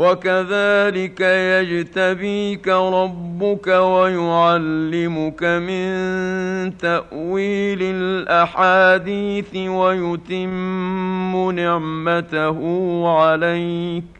وكذلك يجتبيك ربك ويعلمك من تأويل الأحاديث ويتم نعمته عليك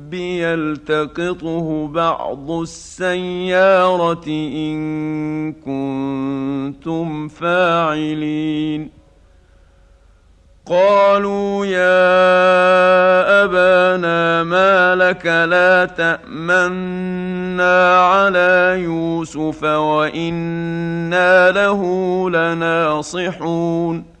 يلتقطه بعض السيارة إن كنتم فاعلين. قالوا يا أبانا ما لك لا تأمنا على يوسف وإنا له لناصحون.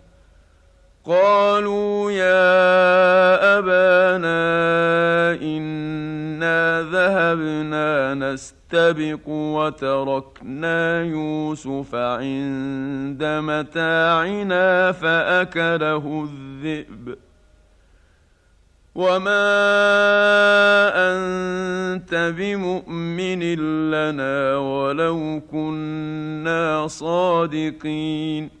قالوا يا أبانا إنا ذهبنا نستبق وتركنا يوسف عند متاعنا فأكله الذئب. وما أنت بمؤمن لنا ولو كنا صادقين.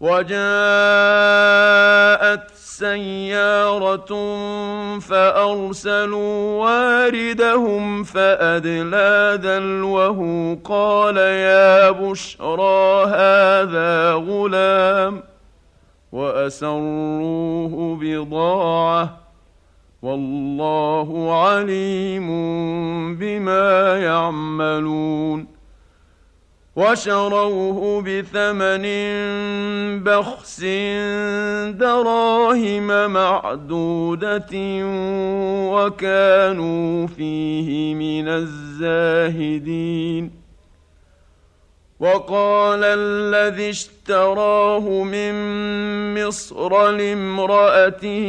وجاءت سيارة فأرسلوا واردهم فأدلى دلوه قال يا بشرى هذا غلام وأسروه بضاعة والله عليم بما يعملون وشروه بثمن بخس دراهم معدودة وكانوا فيه من الزاهدين وقال الذي اشتراه من مصر لامرأته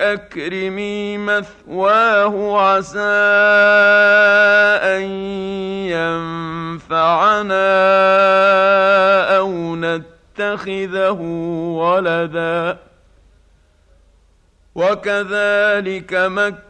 أكرمي مثواه عسى أن ينفعنا أو نتخذه ولدا. وكذلك مكه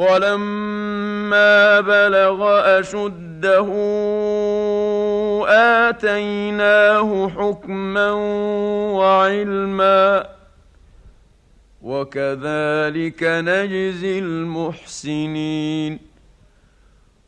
ولما بلغ أشده آتيناه حكما وعلما وكذلك نجزي المحسنين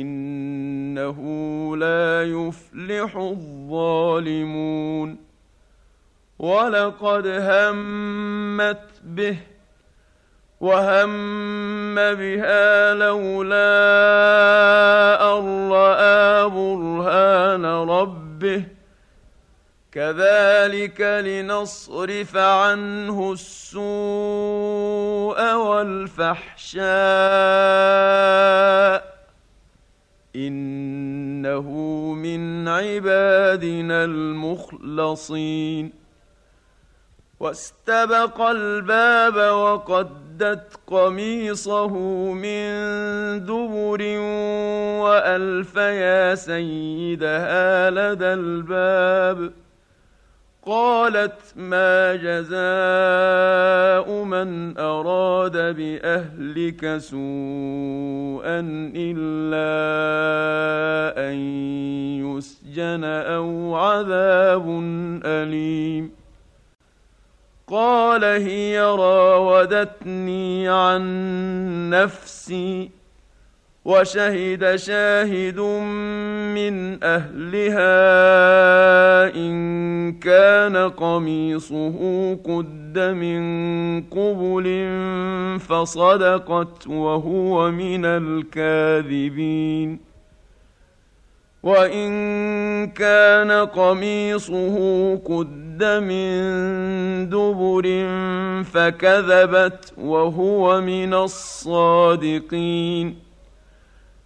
إنه لا يفلح الظالمون. ولقد همت به وهم بها لولا أن رأى برهان ربه. كذلك لنصرف عنه السوء والفحشاء. إنه من عبادنا المخلصين. واستبق الباب وقدت قميصه من دبر وألف يا سيدها لدى الباب. قالت ما جزاء من أراد بأهلك سوءا إلا أن يسجن أو عذاب أليم. قال هي راودتني عن نفسي وشهد شاهد من أهلها إن كان قميصه قد من قبل فصدقت وهو من الكاذبين. وإن كان قميصه قد من دبر فكذبت وهو من الصادقين.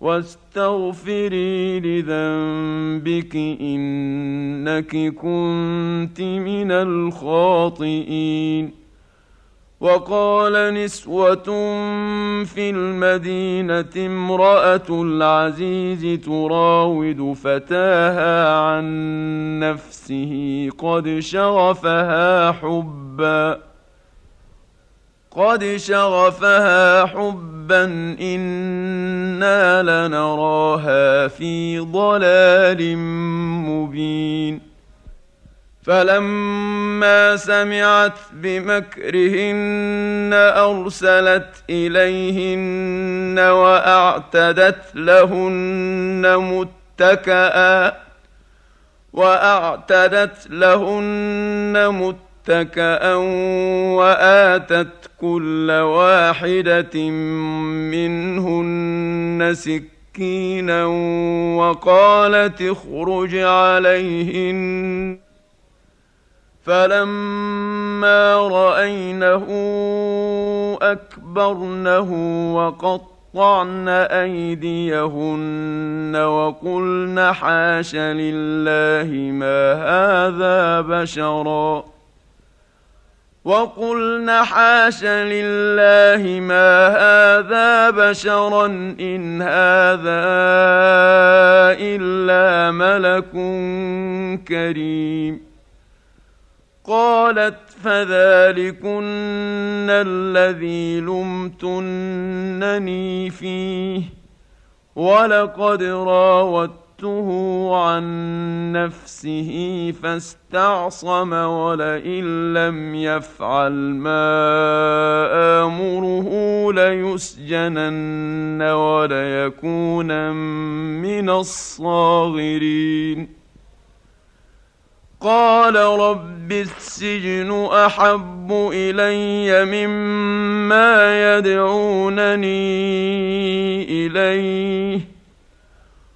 واستغفري لذنبك إنك كنت من الخاطئين. وقال نسوة في المدينة امرأة العزيز تراود فتاها عن نفسه قد شغفها حبا. قد شغفها حبا أنا لنراها في ضلال مبين فلما سمعت بمكرهن ارسلت اليهن واعتدت لهن متكئا واعتدت لهن متكئا متكأ وآتت كل واحدة منهن سكينا وقالت اخرج عليهن فلما رأينه أكبرنه وقطعن أيديهن وقلن حاش لله ما هذا بشرا وقلن حاش لله ما هذا بشرا ان هذا الا ملك كريم قالت فذلكن الذي لمتنني فيه ولقد راودت فَصَدَّتْهُ عَن نَّفْسِهِ فَاسْتَعْصَمَ وَلَئِن لَّمْ يَفْعَلْ مَا آمُرُهُ لَيُسْجَنَنَّ وَلَيَكُونًا مِّنَ الصَّاغِرِينَ. قال رب السجن أحب إلي مما يدعونني إليه.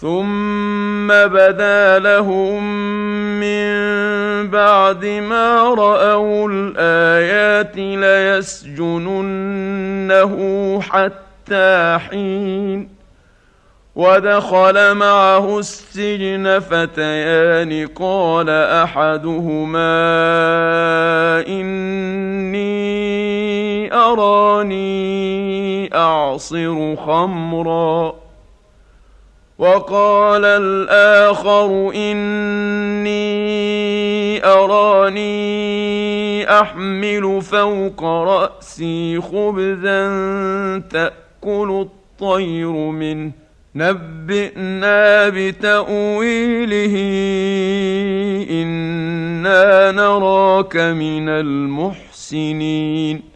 ثم بدا لهم من بعد ما راوا الايات ليسجننه حتى حين ودخل معه السجن فتيان قال احدهما اني اراني اعصر خمرا وقال الآخر إني أراني أحمل فوق رأسي خبزا تأكل الطير منه. نبئنا بتأويله إنا نراك من المحسنين.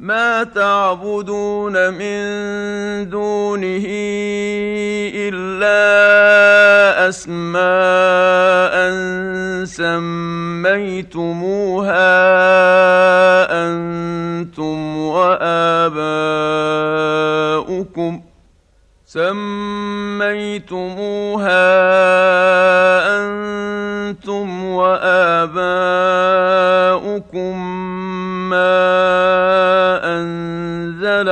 ما تعبدون من دونه إلا أسماء سميتموها أنتم وآباؤكم سميتموها أنتم وآباؤكم انزل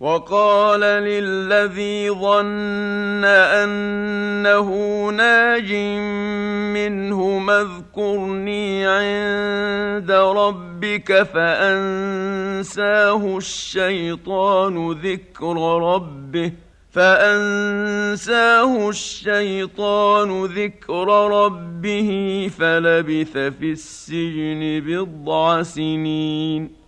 وقال للذي ظن أنه ناج منه اذكرني عند ربك فأنساه الشيطان ذكر ربه فأنساه الشيطان ذكر ربه فلبث في السجن بضع سنين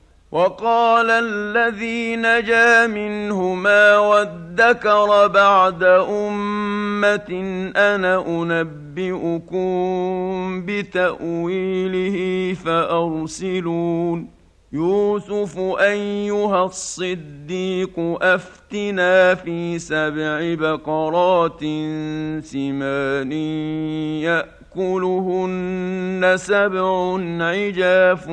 وقال الذي نجا منهما وادكر بعد أمة أنا أنبئكم بتأويله فأرسلون. يوسف أيها الصديق أفتنا في سبع بقرات سمان يأ يأكلهن سبع عجاف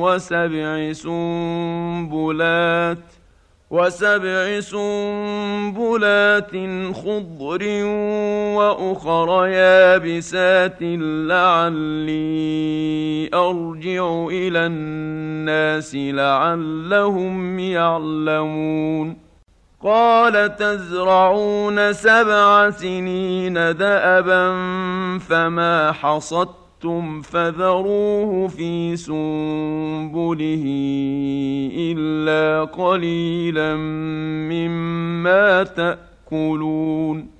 وسبع سنبلات وسبع سنبلات خضر وأخر يابسات لعلي أرجع إلى الناس لعلهم يعلمون قال تزرعون سبع سنين دابا فما حصدتم فذروه في سنبله إلا قليلا مما تأكلون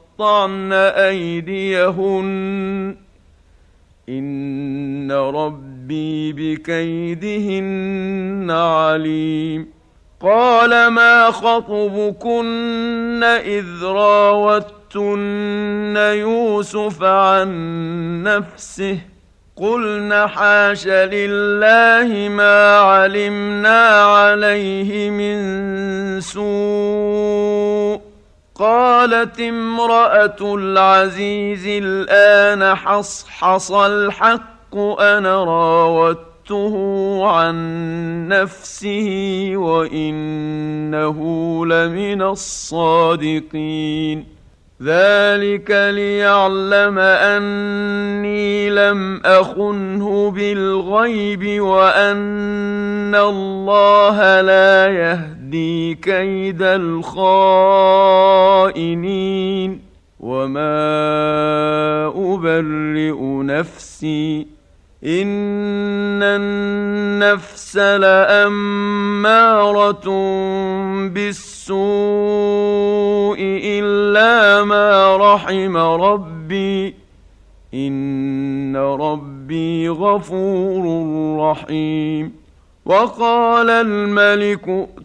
قطعن ايديهن ان ربي بكيدهن عليم قال ما خطبكن اذ راوت راوتن يوسف عن نفسه قلن حاش لله ما علمنا عليه من سوء قالت امرأة العزيز الآن حصحص الحق أنا راودته عن نفسه وإنه لمن الصادقين. ذلك ليعلم أني لم أخنه بالغيب وأن الله لا يهدي كيد الخائنين وما أبرئ نفسي إن النفس لأمارة بالسوء إلا ما رحم ربي إن ربي غفور رحيم وقال الملك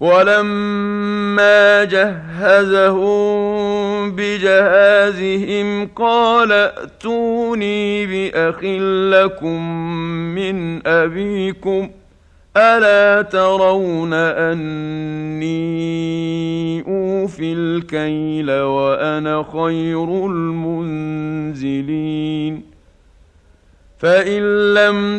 ولما جهزهم بجهازهم قال ائتوني بأخ لكم من أبيكم ۖ ألا ترون أني أوفي الكيل وأنا خير المنزلين؟ فإن لم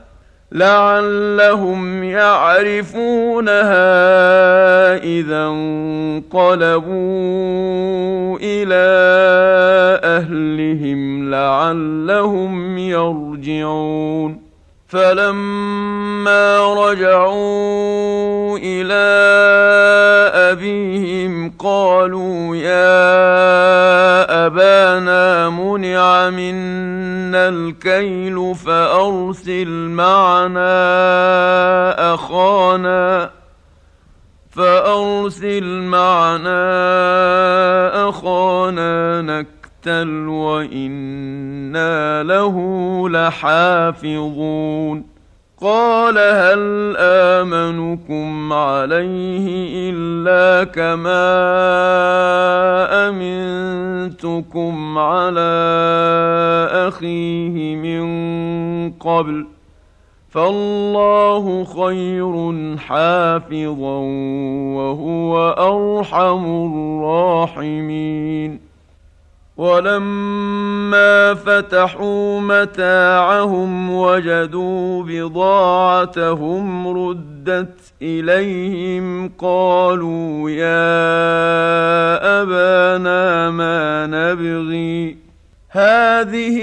لعلهم يعرفونها اذا انقلبوا إلى اهلهم لعلهم يرجعون فلما رجعوا إلى ابيهم قالوا يا ابانا منع منا الكيل فارسل معنا اخانا فارسل معنا اخانا نكتل وأنا له لحافظون قال هل امنكم عليه الا كما امنتكم على اخيه من قبل فالله خير حافظا وهو ارحم الراحمين ولما فتحوا متاعهم وجدوا بضاعتهم ردت إليهم قالوا يا أبانا ما نبغي هذه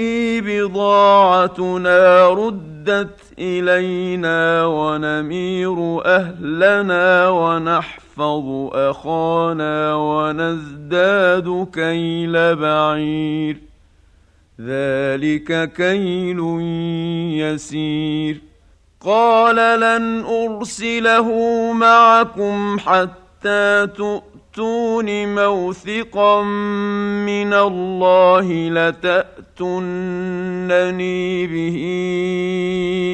بضاعتنا ردت إلينا ونمير أهلنا ونحفظ نحفظ أخانا ونزداد كيل بعير. ذلك كيل يسير. قال لن أرسله معكم حتى تؤتون موثقا من الله لتاتونني به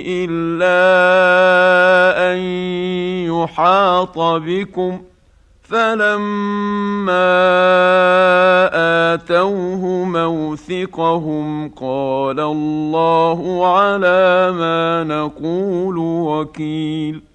الا ان يحاط بكم فلما اتوه موثقهم قال الله على ما نقول وكيل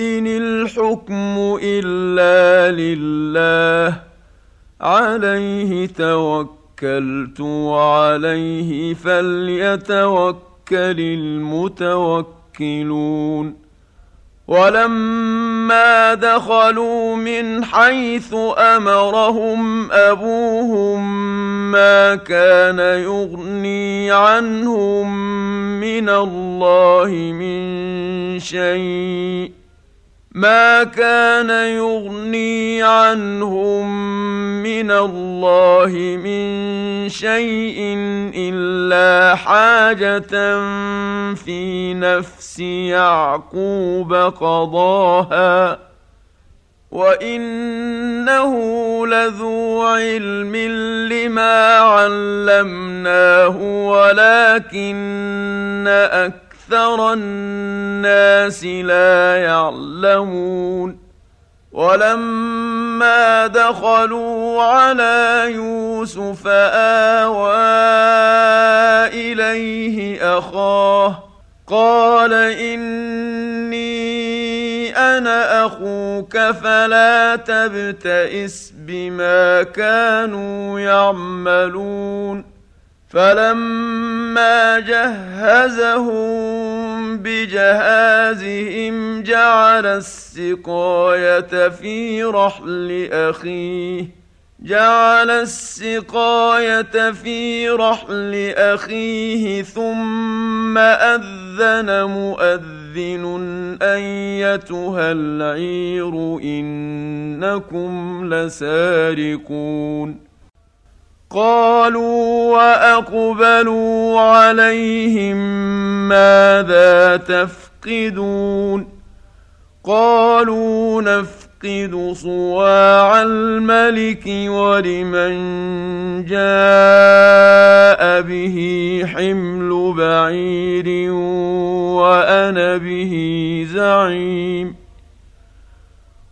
إن الحكم إلا لله عليه توكلت وعليه فليتوكل المتوكلون. ولما دخلوا من حيث أمرهم أبوهم ما كان يغني عنهم من الله من شيء. ما كان يغني عنهم من الله من شيء إلا حاجة في نفس يعقوب قضاها وإنه لذو علم لما علمناه ولكن أكثر أكثر الناس لا يعلمون ولما دخلوا على يوسف آوى إليه أخاه قال إني أنا أخوك فلا تبتئس بما كانوا يعملون فلما جهزهم بجهازهم جعل السقاية في رحل أخيه. جعل السقاية في رحل أخيه ثم أذن مؤذن أيتها العير إنكم لسارقون. قالوا وأقبلوا عليهم ماذا تفقدون قالوا نفقد صواع الملك ولمن جاء به حمل بعير وأنا به زعيم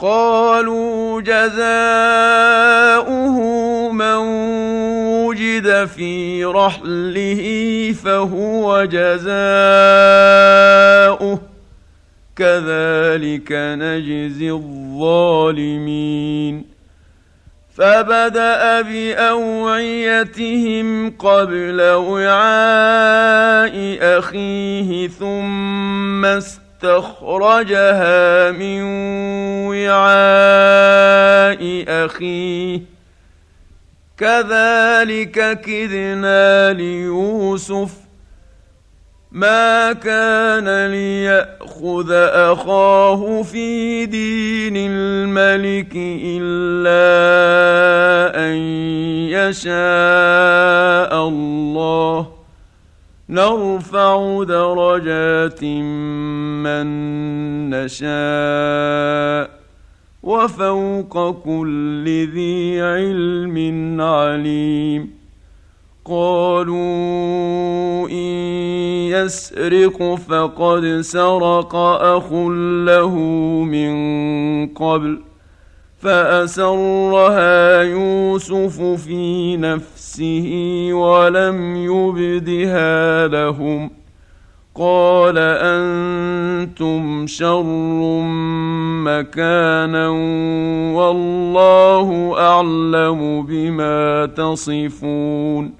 قالوا جزاؤه من وجد في رحله فهو جزاؤه. كذلك نجزي الظالمين. فبدأ بأوعيتهم قبل وعاء أخيه ثم استخرجها من وعاء أخيه. كذلك كدنا ليوسف. ما كان ليأخذ أخاه في دين الملك إلا أن يشاء الله. نرفع درجات من نشاء وفوق كل ذي علم عليم. قالوا إن يسرق فقد سرق أخ له من قبل. فأسرها يوسف في نفسه ولم يبدها لهم. قال أنتم شر مكانا والله أعلم بما تصفون.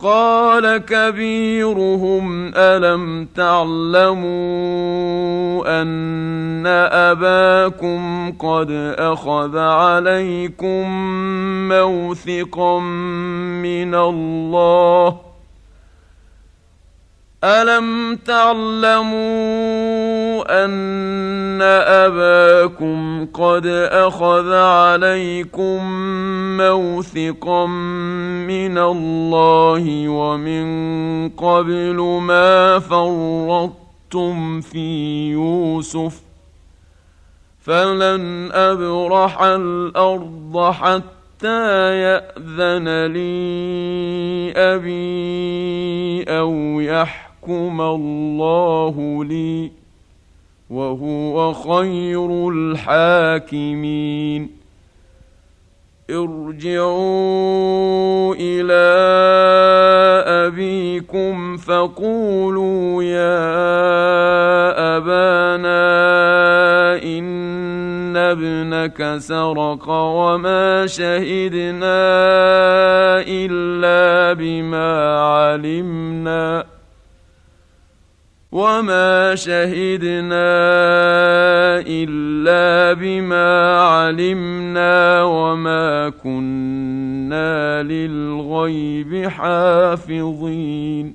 قال كبيرهم ألم تعلموا أن أباكم قد أخذ عليكم موثقا من الله؟ الم تعلموا ان اباكم قد اخذ عليكم موثقا من الله ومن قبل ما فرطتم في يوسف فلن ابرح الأرض حتى حتى ياذن لي ابي أو يحكم يحكم الله لي وهو خير الحاكمين ارجعوا إلى ابيكم فقولوا يا ابانا ان ابنك سرق وما شهدنا الا بما علمنا وما شهدنا الا بما علمنا وما كنا للغيب حافظين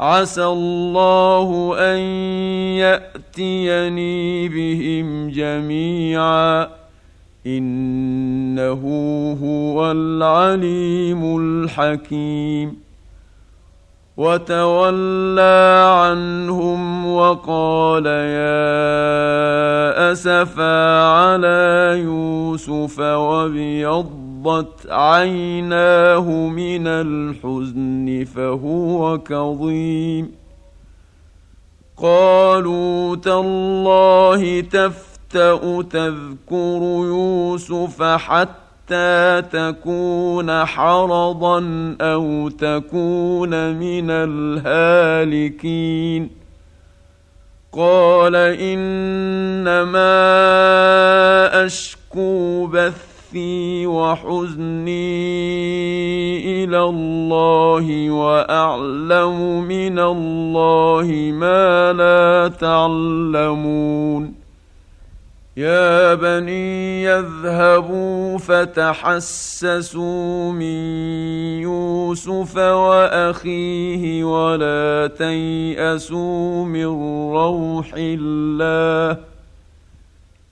عسى الله أن يأتيني بهم جميعا. إنه هو العليم الحكيم. وتولى عنهم وقال يا أسفا على يوسف وابيض فَفَضَّتْ عَيْنَاهُ مِنَ الْحُزْنِ فَهُوَ كَظِيمٌ. قالوا تالله تفتأ تذكر يوسف حتى تكون حرضا أو تكون من الهالكين. قال إنما أشكو بث بثي وحزني إلى الله وأعلم من الله ما لا تعلمون. يا بني يذهبوا فتحسسوا من يوسف وأخيه ولا تيأسوا من روح الله.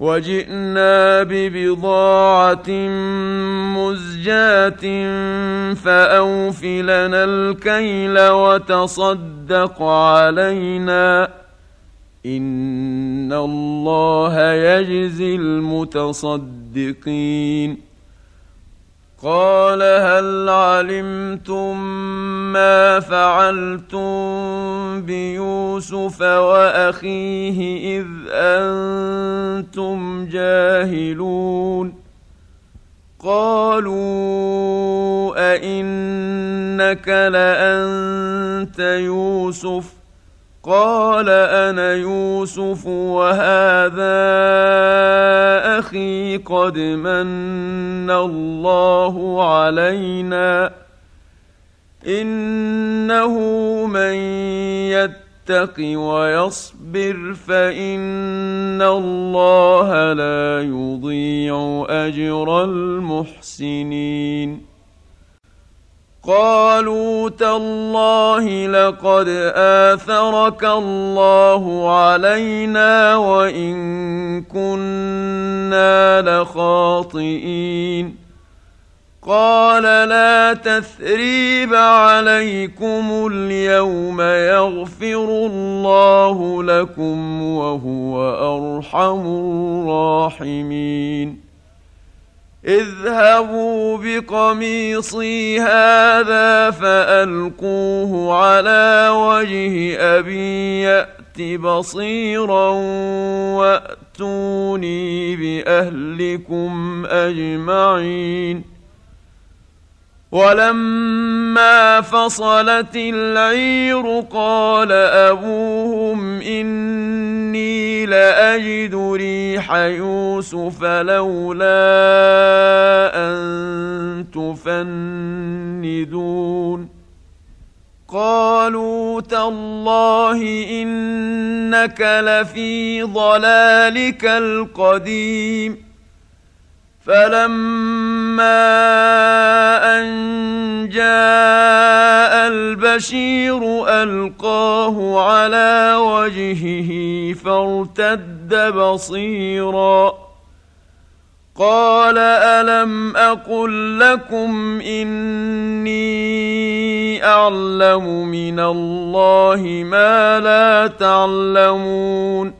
وجئنا ببضاعة مزجاة فأوف لنا الكيل وتصدق علينا. إن الله يجزي المتصدقين. قال هل علمتم ما فعلتم بيوسف وأخيه إذ أنتم جاهلون؟ قالوا أئنك لأنت يوسف؟ قال أنا يوسف وهذا أخي قد من الله علينا إنه من يتق ويصبر فإن الله لا يضيع أجر المحسنين قالوا تالله لقد آثرك الله علينا وإن كنا لخاطئين. قال لا تثريب عليكم اليوم يغفر الله لكم وهو أرحم الراحمين. اذهبوا بقميصي هذا فألقوه على وجه أبي يأت بصيرا وأتوني بأهلكم أجمعين. ولما فصلت العير قال أبوهم اني لاجد ريح يوسف لولا أن تفندون. قالوا تالله إنك لفي ضلالك القديم. فلما ان جاء البشير القاه على وجهه فارتد بصيرا قال الم أقل لكم اني اعلم من الله ما لا تعلمون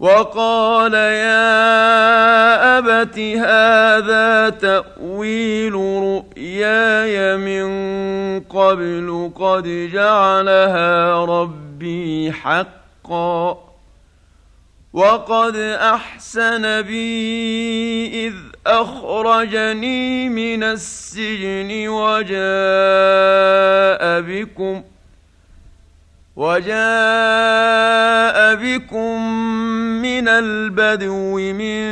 وقال يا أبت هذا تأويل رؤياي من قبل قد جعلها ربي حقا وقد أحسن بي إذ أخرجني من السجن وجاء بكم وجاء بكم من البدو من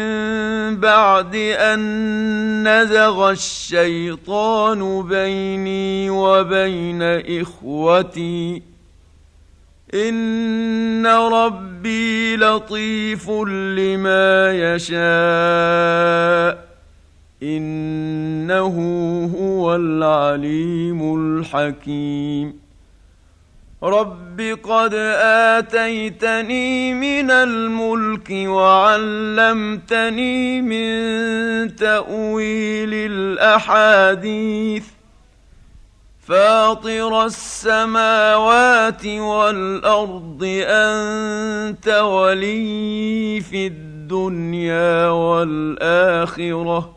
بعد أن نزغ الشيطان بيني وبين إخوتي. إن ربي لطيف لما يشاء. إنه هو العليم الحكيم. رب قد اتيتني من الملك وعلمتني من تاويل الاحاديث فاطر السماوات والارض انت ولي في الدنيا والاخره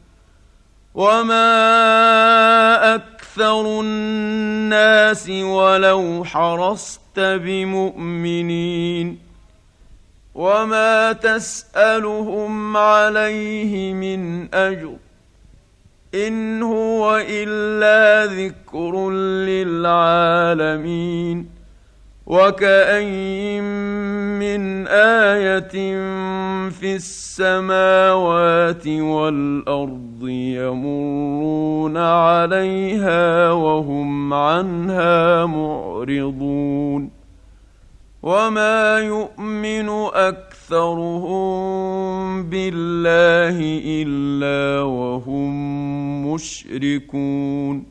وما أكثر الناس ولو حرصت بمؤمنين وما تسالهم عليه من اجر ان هو الا ذكر للعالمين وكأين من آية في السماوات والأرض يمرون عليها وهم عنها معرضون وما يؤمن أكثرهم بالله إلا وهم مشركون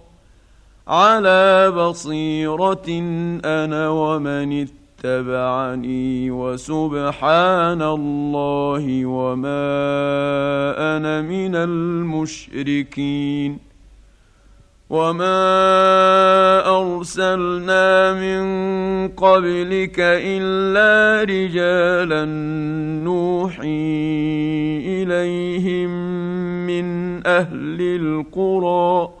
على بصيرة أنا ومن اتبعني وسبحان الله وما أنا من المشركين وما أرسلنا من قبلك إلا رجالا نوحي إليهم من أهل القرى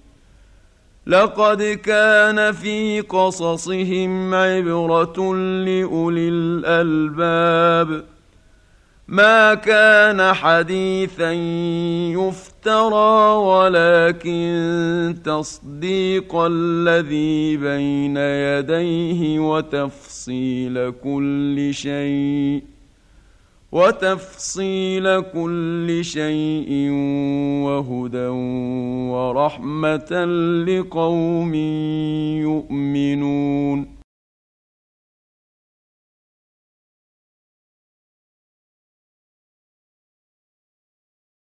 لقد كان في قصصهم عبرة لأولي الألباب. ما كان حديثا يفترى ولكن تصديق الذي بين يديه وتفصيل كل شيء. وتفصيل كل شيء وهدى ورحمة لقوم يؤمنون